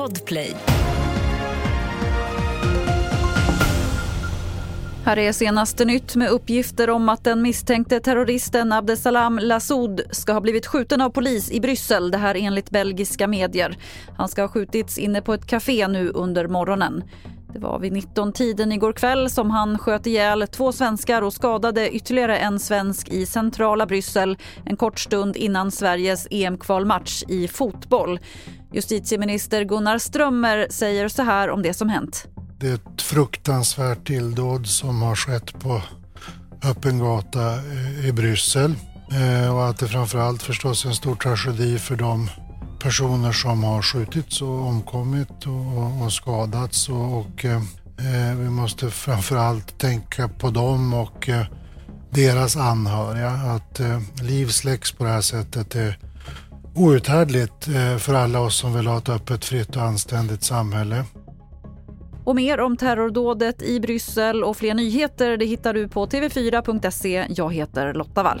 Podplay. Här är senaste nytt med uppgifter om att den misstänkte terroristen Abdesalam Lassoud ska ha blivit skjuten av polis i Bryssel. Det här enligt belgiska medier. Han ska ha skjutits inne på ett café nu under morgonen. Det var vid 19-tiden igår kväll som han sköt ihjäl två svenskar och skadade ytterligare en svensk i centrala Bryssel en kort stund innan Sveriges EM-kvalmatch i fotboll. Justitieminister Gunnar Strömmer säger så här om det som hänt. Det är ett fruktansvärt tilldåd som har skett på öppen gata i Bryssel eh, och att det framförallt förstås är en stor tragedi för de personer som har skjutits och omkommit och, och skadats och, och eh, vi måste framförallt tänka på dem och eh, deras anhöriga. Att eh, liv släcks på det här sättet är outhärdligt eh, för alla oss som vill ha ett öppet, fritt och anständigt samhälle. Och mer om terrordådet i Bryssel och fler nyheter det hittar du på tv4.se. Jag heter Lotta Wall.